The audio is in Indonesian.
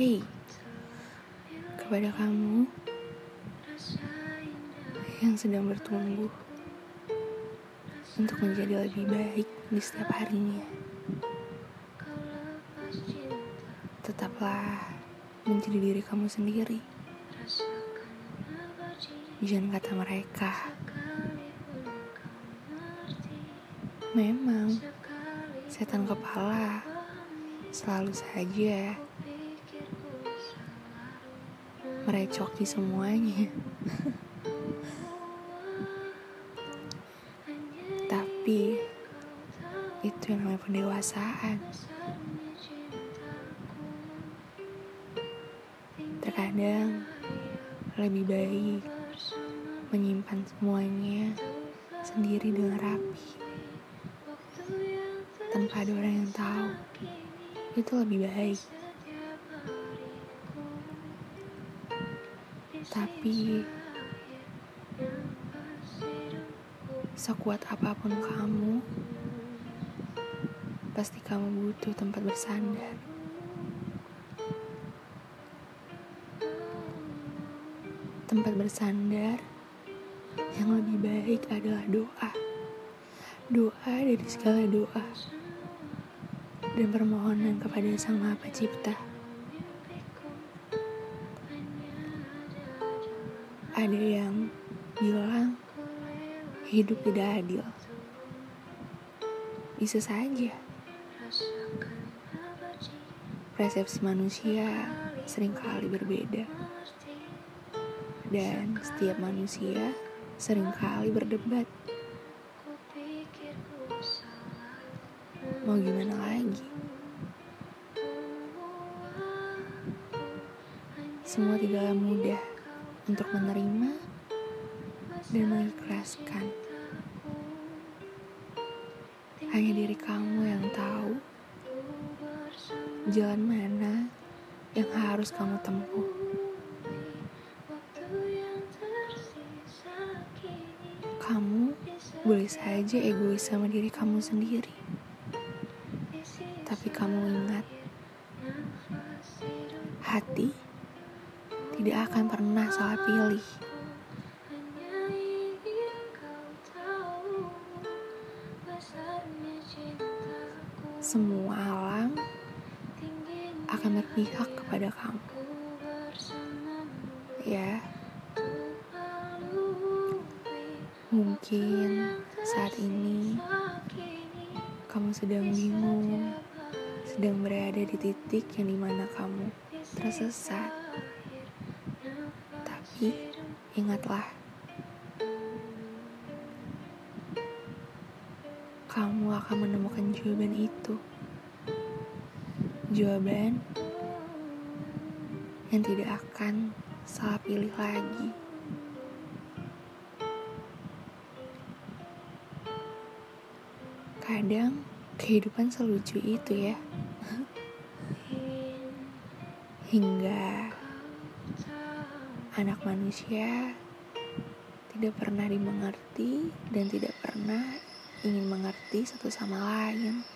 Hey, kepada kamu yang sedang bertumbuh untuk menjadi lebih baik di setiap harinya. Tetaplah menjadi diri kamu sendiri. Jangan kata mereka. Memang setan kepala selalu saja merecoki semuanya. Tapi itu yang namanya pendewasaan. Terkadang lebih baik menyimpan semuanya sendiri dengan rapi tanpa ada orang yang tahu itu lebih baik tapi sekuat apa pun kamu pasti kamu butuh tempat bersandar tempat bersandar yang lebih baik adalah doa doa dari segala doa dan permohonan kepada Sang Maha Pencipta. Ada yang bilang hidup tidak adil. Bisa saja. Persepsi manusia sering kali berbeda. Dan setiap manusia sering kali berdebat. Mau gimana lagi? Semua tidaklah mudah untuk menerima dan mengikhlaskan. Hanya diri kamu yang tahu jalan mana yang harus kamu tempuh. Kamu boleh saja egois sama diri kamu sendiri. Tapi kamu ingat, hati tidak akan pernah salah pilih. Semua alam akan berpihak kepada kamu. Ya, mungkin saat ini kamu sedang bingung, sedang berada di titik yang di mana kamu tersesat. Tapi ingatlah, kamu akan menemukan jawaban itu. Jawaban yang tidak akan salah pilih lagi. Kadang kehidupan selucu itu ya. Hingga anak manusia tidak pernah dimengerti dan tidak pernah ingin mengerti satu sama lain.